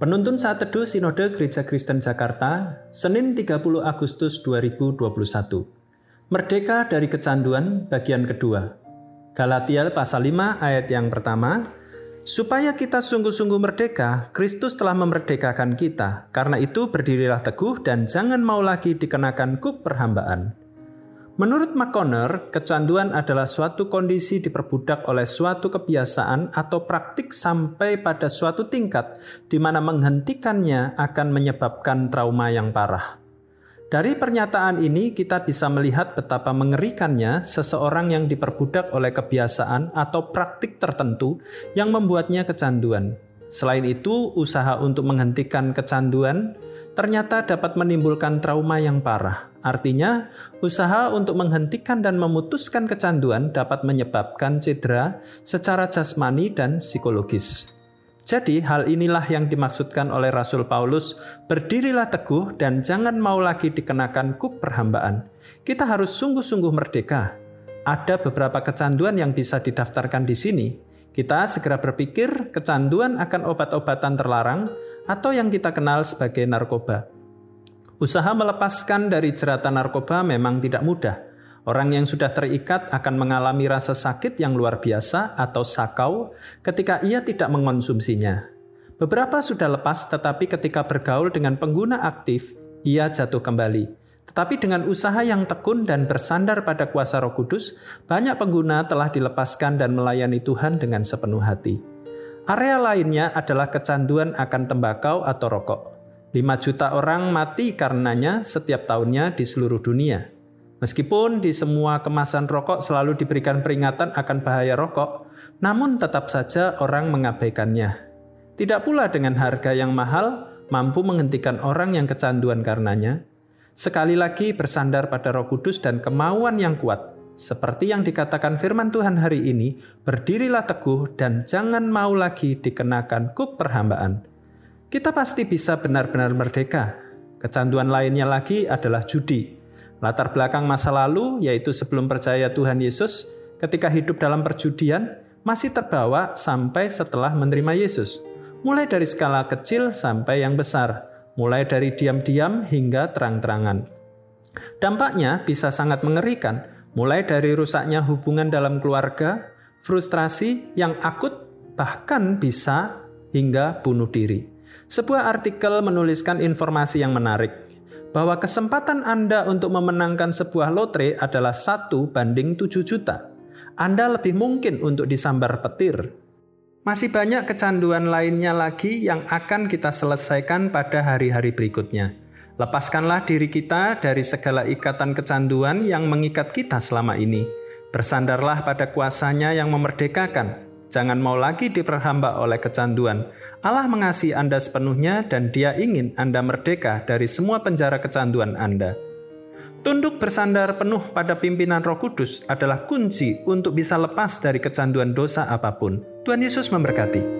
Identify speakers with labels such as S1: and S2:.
S1: Penuntun saat teduh Sinode Gereja Kristen Jakarta, Senin 30 Agustus 2021. Merdeka dari kecanduan bagian kedua. Galatia pasal 5 ayat yang pertama, Supaya kita sungguh-sungguh merdeka, Kristus telah memerdekakan kita. Karena itu berdirilah teguh dan jangan mau lagi dikenakan kuk perhambaan. Menurut McConnell, kecanduan adalah suatu kondisi diperbudak oleh suatu kebiasaan atau praktik sampai pada suatu tingkat di mana menghentikannya akan menyebabkan trauma yang parah. Dari pernyataan ini kita bisa melihat betapa mengerikannya seseorang yang diperbudak oleh kebiasaan atau praktik tertentu yang membuatnya kecanduan. Selain itu, usaha untuk menghentikan kecanduan ternyata dapat menimbulkan trauma yang parah. Artinya, usaha untuk menghentikan dan memutuskan kecanduan dapat menyebabkan cedera secara jasmani dan psikologis. Jadi, hal inilah yang dimaksudkan oleh Rasul Paulus, "Berdirilah teguh dan jangan mau lagi dikenakan kuk perhambaan." Kita harus sungguh-sungguh merdeka. Ada beberapa kecanduan yang bisa didaftarkan di sini, kita segera berpikir kecanduan akan obat-obatan terlarang atau yang kita kenal sebagai narkoba. Usaha melepaskan dari jeratan narkoba memang tidak mudah. Orang yang sudah terikat akan mengalami rasa sakit yang luar biasa atau sakau ketika ia tidak mengonsumsinya. Beberapa sudah lepas, tetapi ketika bergaul dengan pengguna aktif, ia jatuh kembali. Tetapi dengan usaha yang tekun dan bersandar pada kuasa Roh Kudus, banyak pengguna telah dilepaskan dan melayani Tuhan dengan sepenuh hati. Area lainnya adalah kecanduan akan tembakau atau rokok. 5 juta orang mati karenanya setiap tahunnya di seluruh dunia. Meskipun di semua kemasan rokok selalu diberikan peringatan akan bahaya rokok, namun tetap saja orang mengabaikannya. Tidak pula dengan harga yang mahal mampu menghentikan orang yang kecanduan karenanya, Sekali lagi bersandar pada Roh Kudus dan kemauan yang kuat. Seperti yang dikatakan firman Tuhan hari ini, berdirilah teguh dan jangan mau lagi dikenakan kuk perhambaan. Kita pasti bisa benar-benar merdeka. Kecanduan lainnya lagi adalah judi. Latar belakang masa lalu, yaitu sebelum percaya Tuhan Yesus, ketika hidup dalam perjudian, masih terbawa sampai setelah menerima Yesus. Mulai dari skala kecil sampai yang besar mulai dari diam-diam hingga terang-terangan. Dampaknya bisa sangat mengerikan, mulai dari rusaknya hubungan dalam keluarga, frustrasi yang akut, bahkan bisa hingga bunuh diri. Sebuah artikel menuliskan informasi yang menarik, bahwa kesempatan Anda untuk memenangkan sebuah lotre adalah satu banding 7 juta. Anda lebih mungkin untuk disambar petir masih banyak kecanduan lainnya lagi yang akan kita selesaikan pada hari-hari berikutnya. Lepaskanlah diri kita dari segala ikatan kecanduan yang mengikat kita selama ini. Bersandarlah pada kuasanya yang memerdekakan. Jangan mau lagi diperhamba oleh kecanduan. Allah mengasihi Anda sepenuhnya dan dia ingin Anda merdeka dari semua penjara kecanduan Anda. Tunduk bersandar penuh pada pimpinan Roh Kudus adalah kunci untuk bisa lepas dari kecanduan dosa apa pun. Tuhan Yesus memberkati.